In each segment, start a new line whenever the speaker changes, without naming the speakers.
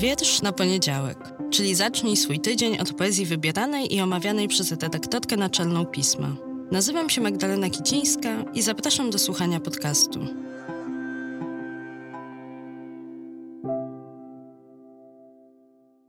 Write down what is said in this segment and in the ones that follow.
Wiersz na poniedziałek, czyli zacznij swój tydzień od poezji wybieranej i omawianej przez redaktorkę naczelną pisma. Nazywam się Magdalena Kicińska i zapraszam do słuchania podcastu.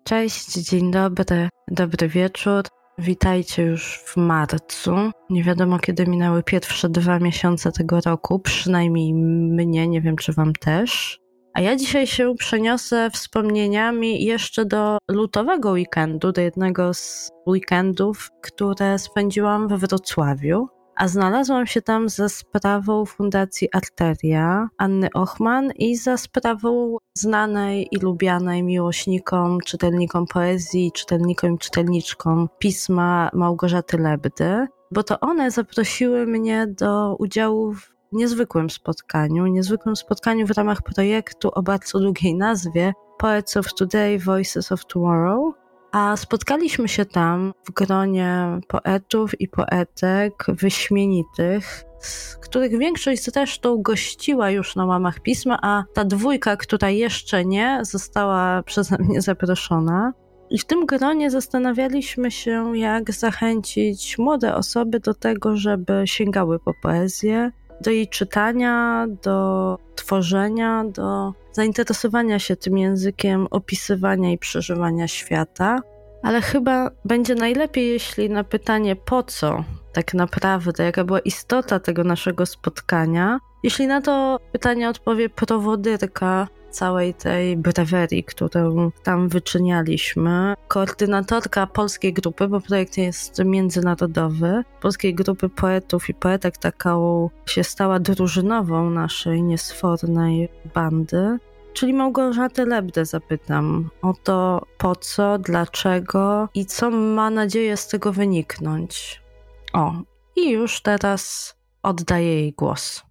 Cześć, dzień dobry, dobry wieczór. Witajcie już w marcu. Nie wiadomo, kiedy minęły pierwsze dwa miesiące tego roku, przynajmniej mnie, nie wiem czy Wam też. A ja dzisiaj się przeniosę wspomnieniami jeszcze do lutowego weekendu, do jednego z weekendów, które spędziłam we Wrocławiu. A znalazłam się tam za sprawą Fundacji Arteria Anny Ochman i za sprawą znanej i lubianej miłośnikom, czytelnikom poezji, czytelnikom i czytelniczkom pisma Małgorzaty Lebdy, bo to one zaprosiły mnie do udziału w niezwykłym spotkaniu, niezwykłym spotkaniu w ramach projektu o bardzo długiej nazwie Poets of Today, Voices of Tomorrow. A spotkaliśmy się tam w gronie poetów i poetek wyśmienitych, z których większość zresztą gościła już na łamach pisma, a ta dwójka, która jeszcze nie, została przeze mnie zaproszona. I w tym gronie zastanawialiśmy się, jak zachęcić młode osoby do tego, żeby sięgały po poezję, do jej czytania, do tworzenia, do zainteresowania się tym językiem, opisywania i przeżywania świata. Ale chyba będzie najlepiej, jeśli na pytanie po co tak naprawdę, jaka była istota tego naszego spotkania, jeśli na to pytanie odpowie prowodyrka całej tej brewerii, którą tam wyczynialiśmy. Koordynatorka polskiej grupy, bo projekt jest międzynarodowy, polskiej grupy poetów i poetek taką się stała drużynową naszej niesfornej bandy. Czyli Małgorzatę Lebdę zapytam o to, po co, dlaczego i co ma nadzieję z tego wyniknąć. O, i już teraz oddaję jej głos.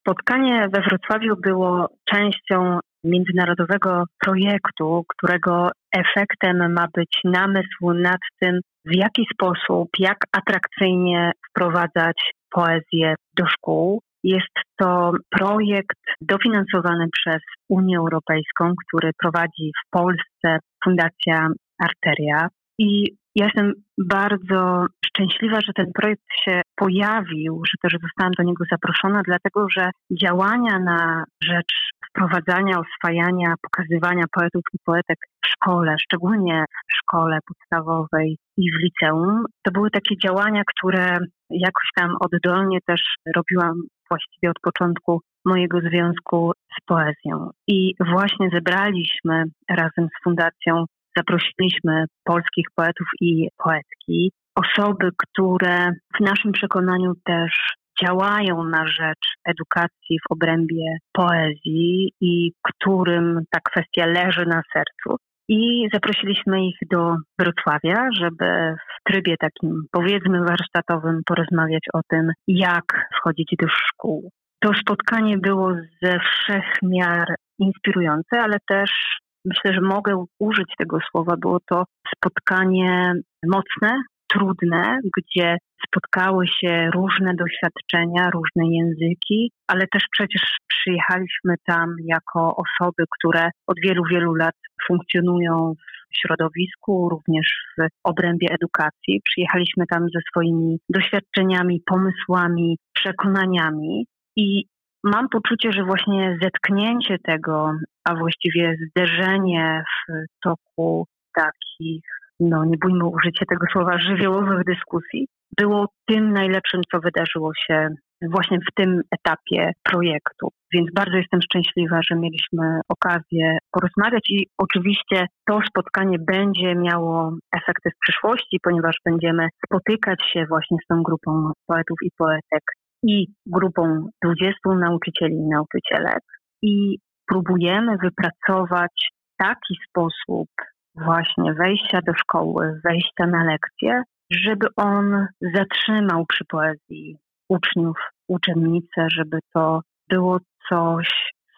Spotkanie we Wrocławiu było częścią międzynarodowego projektu, którego efektem ma być namysł nad tym, w jaki sposób, jak atrakcyjnie wprowadzać poezję do szkół. Jest to projekt dofinansowany przez Unię Europejską, który prowadzi w Polsce Fundacja Arteria. I ja jestem bardzo szczęśliwa, że ten projekt się pojawił, że też zostałam do niego zaproszona, dlatego że działania na rzecz wprowadzania, oswajania, pokazywania poetów i poetek w szkole, szczególnie w szkole podstawowej i w liceum, to były takie działania, które jakoś tam oddolnie też robiłam właściwie od początku mojego związku z poezją. I właśnie zebraliśmy razem z Fundacją Zaprosiliśmy polskich poetów i poetki, osoby, które w naszym przekonaniu też działają na rzecz edukacji w obrębie poezji i którym ta kwestia leży na sercu. I zaprosiliśmy ich do Wrocławia, żeby w trybie takim, powiedzmy, warsztatowym porozmawiać o tym, jak wchodzić do szkół. To spotkanie było ze wszech miar inspirujące, ale też myślę, że mogę użyć tego słowa. Było to spotkanie mocne, trudne, gdzie spotkały się różne doświadczenia, różne języki, ale też przecież przyjechaliśmy tam jako osoby, które od wielu, wielu lat funkcjonują w środowisku, również w obrębie edukacji. Przyjechaliśmy tam ze swoimi doświadczeniami, pomysłami, przekonaniami i mam poczucie, że właśnie zetknięcie tego, a właściwie zderzenie w toku takich, no nie bójmy użycia tego słowa, żywiołowych dyskusji, było tym najlepszym, co wydarzyło się właśnie w tym etapie projektu. Więc bardzo jestem szczęśliwa, że mieliśmy okazję porozmawiać i oczywiście to spotkanie będzie miało efekty w przyszłości, ponieważ będziemy spotykać się właśnie z tą grupą poetów i poetek i grupą 20 nauczycieli i nauczycielek i próbujemy wypracować taki sposób właśnie wejścia do szkoły, wejścia na lekcje, żeby on zatrzymał przy poezji uczniów, uczennice, żeby to było coś,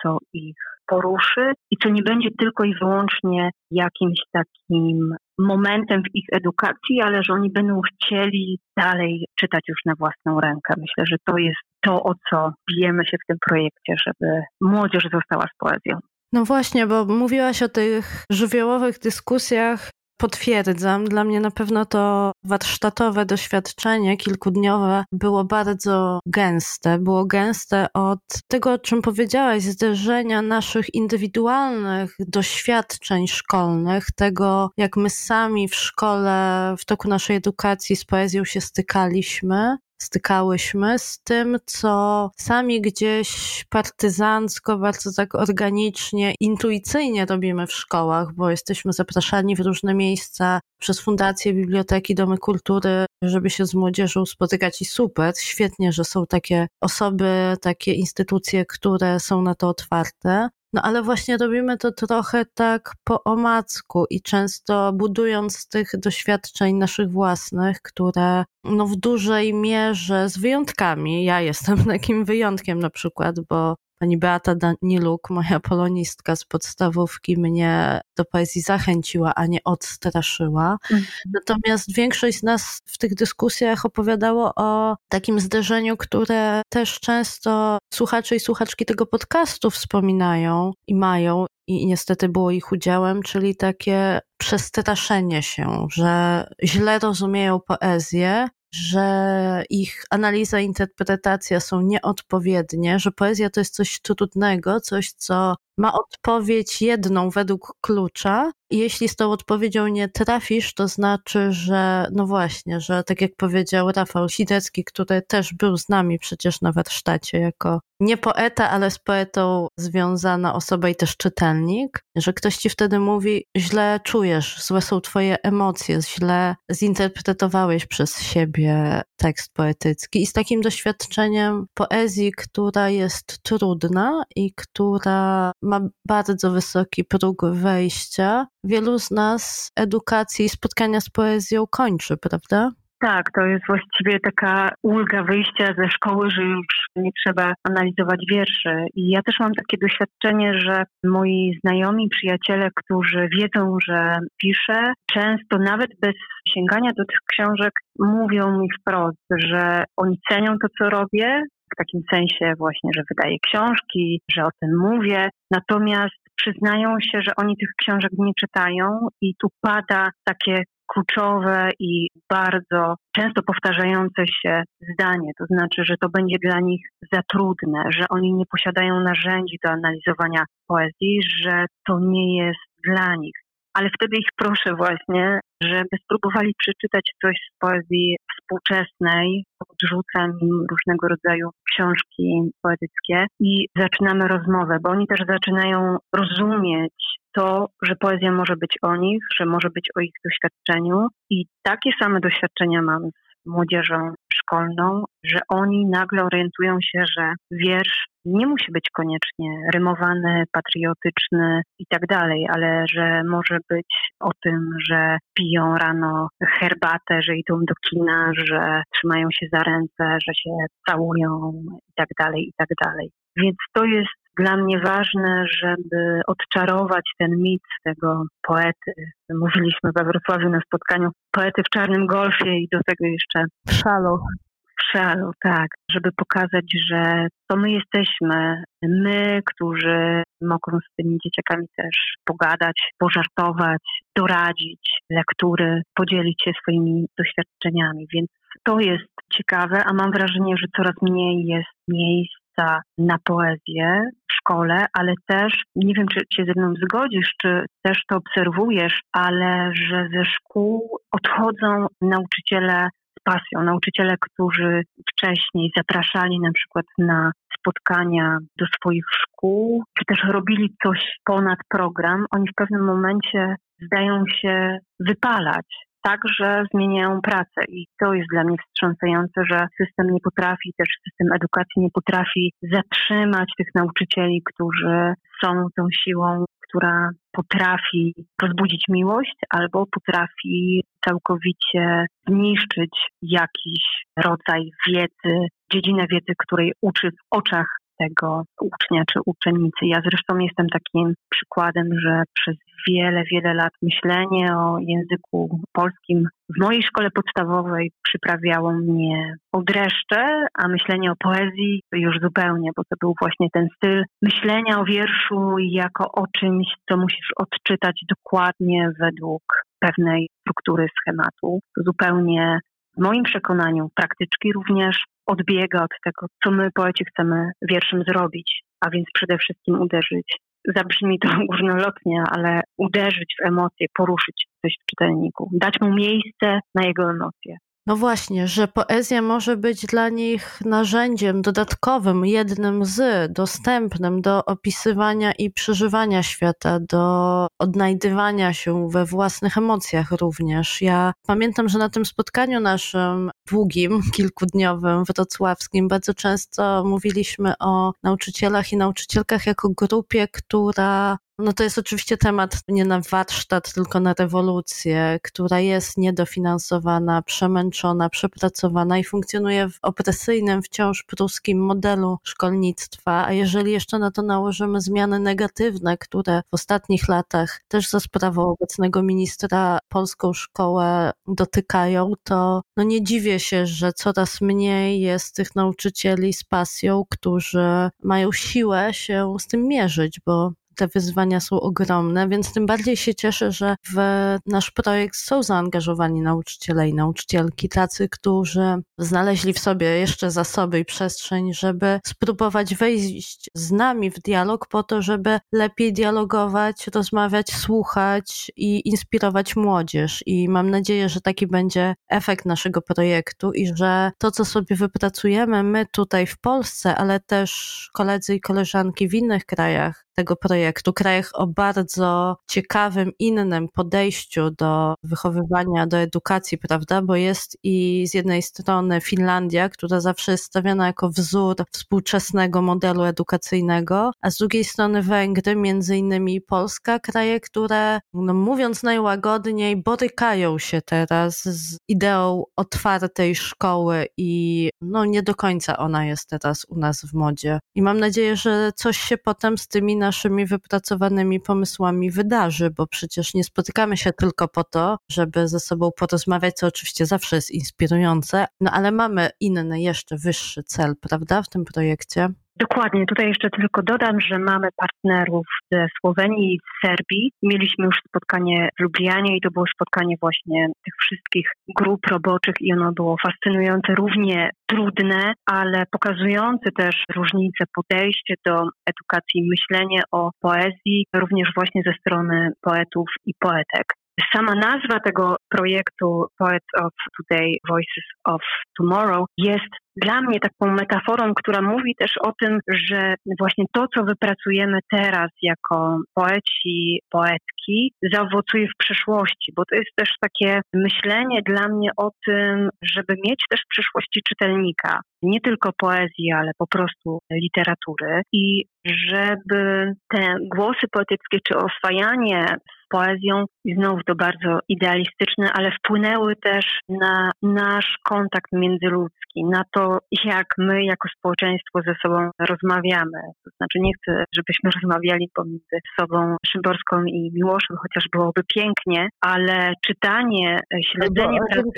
co ich poruszy i co nie będzie tylko i wyłącznie jakimś takim momentem w ich edukacji, ale że oni będą chcieli dalej czytać już na własną rękę. Myślę, że to jest to, o co bijemy się w tym projekcie, żeby młodzież została z poezją.
No właśnie, bo mówiłaś o tych żywiołowych dyskusjach Potwierdzam. Dla mnie na pewno to warsztatowe doświadczenie kilkudniowe było bardzo gęste. Było gęste od tego, o czym powiedziałaś, zderzenia naszych indywidualnych doświadczeń szkolnych, tego, jak my sami w szkole, w toku naszej edukacji z poezją się stykaliśmy, stykałyśmy z tym, co sami gdzieś partyzancko, bardzo tak organicznie, intuicyjnie robimy w szkołach, bo jesteśmy zapraszani w różne miejsca przez fundacje, biblioteki, domy kultury, żeby się z młodzieżą spotykać i super, świetnie, że są takie osoby, takie instytucje, które są na to otwarte. No ale właśnie robimy to trochę tak po omacku i często budując z tych doświadczeń naszych własnych, które no w dużej mierze z wyjątkami, ja jestem takim wyjątkiem na przykład, bo Pani Beata Daniluk, moja polonistka z podstawówki, mnie do poezji zachęciła, a nie odstraszyła. Mhm. Natomiast większość z nas w tych dyskusjach opowiadało o takim zderzeniu, które też często słuchacze i słuchaczki tego podcastu wspominają i mają, i niestety było ich udziałem, czyli takie przestraszenie się, że źle rozumieją poezję że ich analiza interpretacja są nieodpowiednie, że poezja to jest coś trudnego, coś, co ma odpowiedź jedną według klucza. I jeśli z tą odpowiedzią nie trafisz, to znaczy, że no właśnie, że tak jak powiedział Rafał Sidecki, który też był z nami przecież na warsztacie jako nie poeta, ale z poetą związana osoba i też czytelnik, że ktoś ci wtedy mówi, źle czujesz, złe są twoje emocje, źle zinterpretowałeś przez siebie tekst poetycki. I z takim doświadczeniem poezji, która jest trudna i która ma bardzo wysoki próg wejścia, wielu z nas edukacji i spotkania z poezją kończy, prawda?
Tak, to jest właściwie taka ulga wyjścia ze szkoły, że już nie trzeba analizować wierszy. I ja też mam takie doświadczenie, że moi znajomi, przyjaciele, którzy wiedzą, że piszę, często nawet bez sięgania do tych książek mówią mi wprost, że oni cenią to, co robię, w takim sensie właśnie, że wydaję książki, że o tym mówię. Natomiast przyznają się, że oni tych książek nie czytają i tu pada takie kluczowe i bardzo często powtarzające się zdanie, to znaczy, że to będzie dla nich za trudne, że oni nie posiadają narzędzi do analizowania poezji, że to nie jest dla nich ale wtedy ich proszę właśnie, żeby spróbowali przeczytać coś z poezji współczesnej, odrzucam im różnego rodzaju książki poetyckie i zaczynamy rozmowę, bo oni też zaczynają rozumieć to, że poezja może być o nich, że może być o ich doświadczeniu. I takie same doświadczenia mam z młodzieżą szkolną, że oni nagle orientują się, że wiersz nie musi być koniecznie rymowany, patriotyczny i tak dalej, ale że może być o tym, że piją rano herbatę, że idą do kina, że trzymają się za ręce, że się całują i tak dalej, i tak dalej. Więc to jest dla mnie ważne, żeby odczarować ten mit tego poety. Mówiliśmy we Wrocławiu na spotkaniu poety w Czarnym Golfie i do tego jeszcze
Szalo
szalo, tak, żeby pokazać, że to my jesteśmy, my, którzy mogą z tymi dzieciakami też pogadać, pożartować, doradzić lektury, podzielić się swoimi doświadczeniami. Więc to jest ciekawe, a mam wrażenie, że coraz mniej jest miejsca na poezję w szkole, ale też, nie wiem, czy się ze mną zgodzisz, czy też to obserwujesz, ale że ze szkół odchodzą nauczyciele pasją. Nauczyciele, którzy wcześniej zapraszali na przykład na spotkania do swoich szkół, czy też robili coś ponad program, oni w pewnym momencie zdają się wypalać. Także zmieniają pracę. I to jest dla mnie wstrząsające, że system nie potrafi, też system edukacji nie potrafi zatrzymać tych nauczycieli, którzy są tą siłą która potrafi rozbudzić miłość albo potrafi całkowicie zniszczyć jakiś rodzaj wiedzy, dziedzinę wiedzy, której uczy w oczach tego ucznia czy uczennicy. Ja zresztą jestem takim przykładem, że przez wiele, wiele lat myślenie o języku polskim w mojej szkole podstawowej przyprawiało mnie o dreszcze, a myślenie o poezji już zupełnie, bo to był właśnie ten styl myślenia o wierszu jako o czymś, co musisz odczytać dokładnie według pewnej struktury schematu. Zupełnie w moim przekonaniu praktyczki również odbiega od tego, co my poeci chcemy wierszem zrobić, a więc przede wszystkim uderzyć. Zabrzmi to górnolotnie, ale uderzyć w emocje, poruszyć coś w czytelniku, dać mu miejsce na jego emocje.
No właśnie, że poezja może być dla nich narzędziem dodatkowym, jednym z, dostępnym do opisywania i przeżywania świata, do odnajdywania się we własnych emocjach również. Ja pamiętam, że na tym spotkaniu naszym długim, kilkudniowym, wrocławskim, bardzo często mówiliśmy o nauczycielach i nauczycielkach jako grupie, która no to jest oczywiście temat nie na warsztat, tylko na rewolucję, która jest niedofinansowana, przemęczona, przepracowana i funkcjonuje w opresyjnym wciąż pruskim modelu szkolnictwa. A jeżeli jeszcze na to nałożymy zmiany negatywne, które w ostatnich latach też za sprawą obecnego ministra polską szkołę dotykają, to no nie dziwię się, że coraz mniej jest tych nauczycieli z pasją, którzy mają siłę się z tym mierzyć, bo te wyzwania są ogromne, więc tym bardziej się cieszę, że w nasz projekt są zaangażowani nauczyciele i nauczycielki, tacy, którzy znaleźli w sobie jeszcze zasoby i przestrzeń, żeby spróbować wejść z nami w dialog po to, żeby lepiej dialogować, rozmawiać, słuchać i inspirować młodzież. I mam nadzieję, że taki będzie efekt naszego projektu i że to, co sobie wypracujemy my tutaj w Polsce, ale też koledzy i koleżanki w innych krajach, tego projektu, krajach o bardzo ciekawym, innym podejściu do wychowywania, do edukacji, prawda? Bo jest i z jednej strony Finlandia, która zawsze jest stawiana jako wzór współczesnego modelu edukacyjnego, a z drugiej strony Węgry, między innymi Polska, kraje, które, no mówiąc najłagodniej, borykają się teraz z ideą otwartej szkoły i no nie do końca ona jest teraz u nas w modzie. I mam nadzieję, że coś się potem z tymi naszymi wypracowanymi pomysłami wydarzy, bo przecież nie spotykamy się tylko po to, żeby ze sobą porozmawiać, co oczywiście zawsze jest inspirujące, no ale mamy inny, jeszcze wyższy cel, prawda, w tym projekcie?
Dokładnie. Tutaj jeszcze tylko dodam, że mamy partnerów ze Słowenii i z Serbii. Mieliśmy już spotkanie w Lublianie i to było spotkanie właśnie tych wszystkich grup roboczych i ono było fascynujące, równie trudne, ale pokazujące też różnice podejście do edukacji, myślenie o poezji, również właśnie ze strony poetów i poetek. Sama nazwa tego projektu Poets of Today, Voices of Tomorrow jest dla mnie taką metaforą, która mówi też o tym, że właśnie to, co wypracujemy teraz jako poeci, poetki, zaowocuje w przyszłości, bo to jest też takie myślenie dla mnie o tym, żeby mieć też w przyszłości czytelnika, nie tylko poezji, ale po prostu literatury i żeby te głosy poetyckie czy oswajanie poezją i znowu to bardzo idealistyczne, ale wpłynęły też na nasz kontakt międzyludzki, na to, jak my jako społeczeństwo ze sobą rozmawiamy. To znaczy nie chcę, żebyśmy rozmawiali pomiędzy sobą Szymborską i Miłoszem, chociaż byłoby pięknie, ale czytanie, śledzenie
pracy...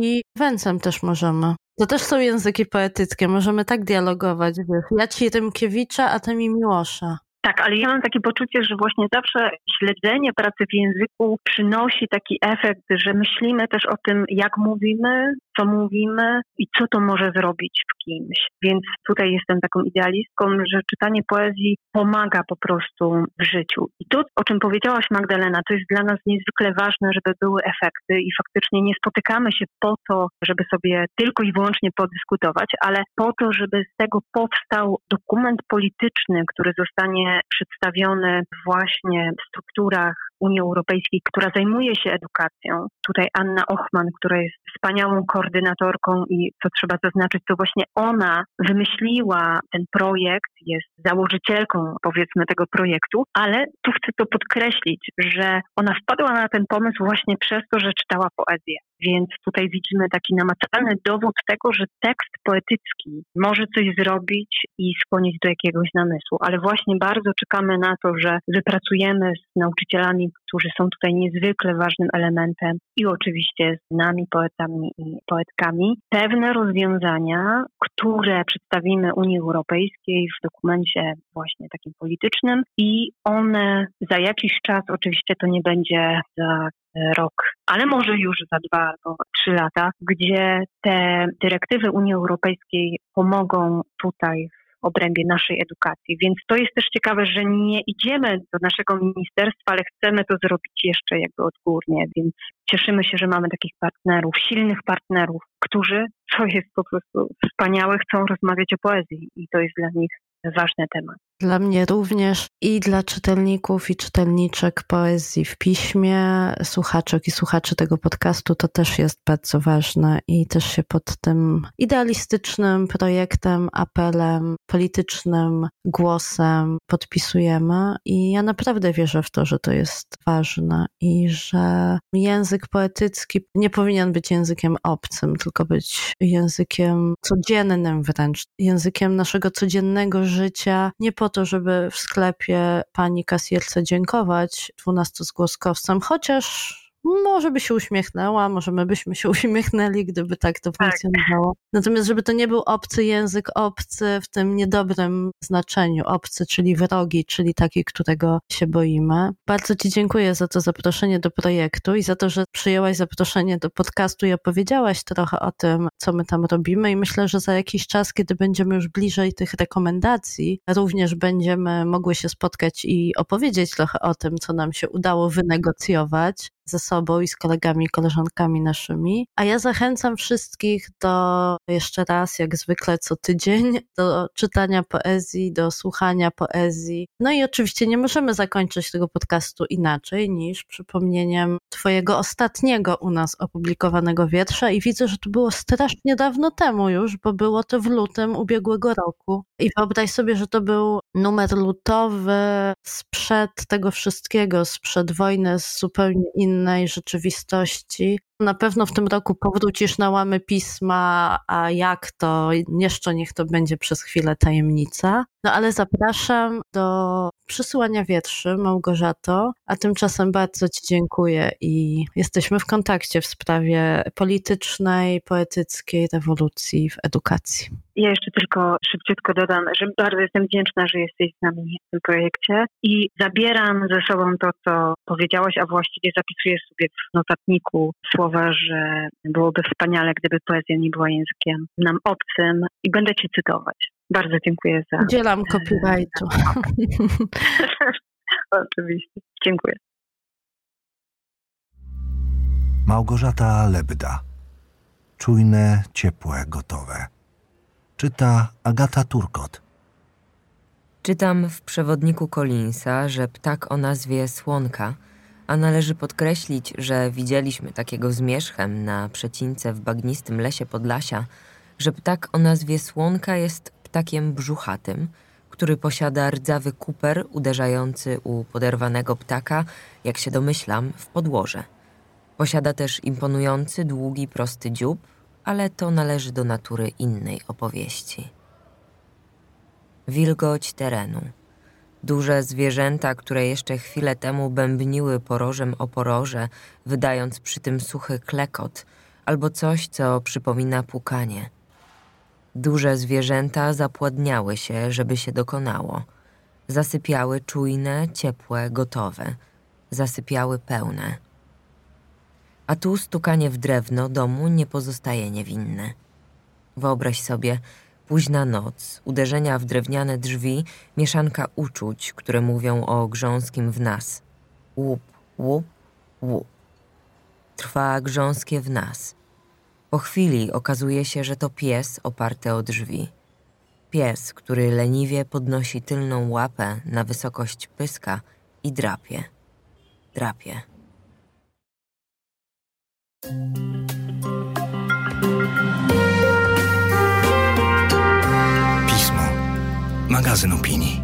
i Węcem też możemy. To też są języki poetyckie, możemy tak dialogować. Wiesz. Ja ci Rymkiewicza, a ty mi Miłosza.
Tak, ale ja mam takie poczucie, że właśnie zawsze śledzenie pracy w języku przynosi taki efekt, że myślimy też o tym, jak mówimy, co mówimy i co to może zrobić w kimś. Więc tutaj jestem taką idealistką, że czytanie poezji pomaga po prostu w życiu. I to, o czym powiedziałaś Magdalena, to jest dla nas niezwykle ważne, żeby były efekty i faktycznie nie spotykamy się po to, żeby sobie tylko i wyłącznie podyskutować, ale po to, żeby z tego powstał dokument polityczny, który zostanie przedstawiony właśnie w strukturach Unii Europejskiej, która zajmuje się edukacją. Tutaj Anna Ochman, która jest wspaniałą koordynatorką i co trzeba zaznaczyć, to właśnie ona wymyśliła ten projekt, jest założycielką powiedzmy tego projektu, ale tu chcę to podkreślić, że ona wpadła na ten pomysł właśnie przez to, że czytała poezję. Więc tutaj widzimy taki namacalny dowód tego, że tekst poetycki może coś zrobić i skłonić do jakiegoś namysłu. Ale właśnie bardzo czekamy na to, że wypracujemy z nauczycielami, którzy są tutaj niezwykle ważnym elementem i oczywiście z nami, poetami i poetkami, pewne rozwiązania, które przedstawimy Unii Europejskiej w dokumencie właśnie takim politycznym i one za jakiś czas, oczywiście to nie będzie za rok, ale może już za dwa albo trzy lata, gdzie te dyrektywy Unii Europejskiej pomogą tutaj w obrębie naszej edukacji. Więc to jest też ciekawe, że nie idziemy do naszego ministerstwa, ale chcemy to zrobić jeszcze jakby odgórnie, więc cieszymy się, że mamy takich partnerów, silnych partnerów, którzy, co jest po prostu wspaniałe, chcą rozmawiać o poezji i to jest dla nich ważny temat.
Dla mnie również i dla czytelników i czytelniczek poezji w piśmie, słuchaczek i słuchaczy tego podcastu, to też jest bardzo ważne i też się pod tym idealistycznym projektem, apelem, politycznym głosem podpisujemy. I ja naprawdę wierzę w to, że to jest ważne i że język poetycki nie powinien być językiem obcym, tylko być językiem codziennym wręcz, językiem naszego codziennego życia, nie po to, żeby w sklepie pani kasjerce dziękować dwunastozgłoskowcem, chociaż może by się uśmiechnęła, może my byśmy się uśmiechnęli, gdyby tak to tak. funkcjonowało. Natomiast żeby to nie był obcy język, obcy w tym niedobrym znaczeniu, obcy, czyli wrogi, czyli taki, którego się boimy. Bardzo Ci dziękuję za to zaproszenie do projektu i za to, że przyjęłaś zaproszenie do podcastu i opowiedziałaś trochę o tym, co my tam robimy i myślę, że za jakiś czas, kiedy będziemy już bliżej tych rekomendacji, również będziemy mogły się spotkać i opowiedzieć trochę o tym, co nam się udało wynegocjować ze sobą i z kolegami i koleżankami naszymi. A ja zachęcam wszystkich do jeszcze raz, jak zwykle co tydzień, do czytania poezji, do słuchania poezji. No i oczywiście nie możemy zakończyć tego podcastu inaczej niż przypomnieniem Twojego ostatniego u nas opublikowanego wiersza i widzę, że to było strasznie dawno temu już, bo było to w lutym ubiegłego roku. I wyobraź sobie, że to był numer lutowy sprzed tego wszystkiego, sprzed wojny z zupełnie innej rzeczywistości. Na pewno w tym roku powrócisz na łamy pisma, a jak to jeszcze niech to będzie przez chwilę tajemnica. No ale zapraszam do przysyłania wierszy, Małgorzato, a tymczasem bardzo Ci dziękuję i jesteśmy w kontakcie w sprawie politycznej, poetyckiej rewolucji w edukacji.
Ja jeszcze tylko szybciutko dodam, że bardzo jestem wdzięczna, że jesteś z nami w tym projekcie i zabieram ze sobą to, co powiedziałaś, a właściwie zapisuję sobie w notatniku słowa, że byłoby wspaniale, gdyby poezja nie była językiem nam obcym i będę Cię cytować. Bardzo dziękuję za.
Udzielam copyrightu.
Oczywiście. Dziękuję.
Małgorzata Lebda. Czujne, ciepłe, gotowe. Czyta Agata Turkot.
Czytam w przewodniku Collinsa, że ptak o nazwie Słonka, a należy podkreślić, że widzieliśmy takiego zmierzchem na przecince w bagnistym lesie Podlasia, że ptak o nazwie Słonka jest ptakiem brzuchatym, który posiada rdzawy kuper uderzający u poderwanego ptaka, jak się domyślam, w podłoże. Posiada też imponujący, długi, prosty dziób, ale to należy do natury innej opowieści. Wilgoć terenu. Duże zwierzęta, które jeszcze chwilę temu bębniły porożem o poroże, wydając przy tym suchy klekot albo coś, co przypomina pukanie – Duże zwierzęta zapładniały się, żeby się dokonało. Zasypiały czujne, ciepłe, gotowe. Zasypiały pełne. A tu stukanie w drewno domu nie pozostaje niewinne. Wyobraź sobie, późna noc, uderzenia w drewniane drzwi, mieszanka uczuć, które mówią o grząskim w nas. Łup, łup, łup. Trwa grząskie w nas – po chwili okazuje się, że to pies oparty o drzwi. Pies, który leniwie podnosi tylną łapę na wysokość pyska i drapie. Drapie.
Magazyn opinii.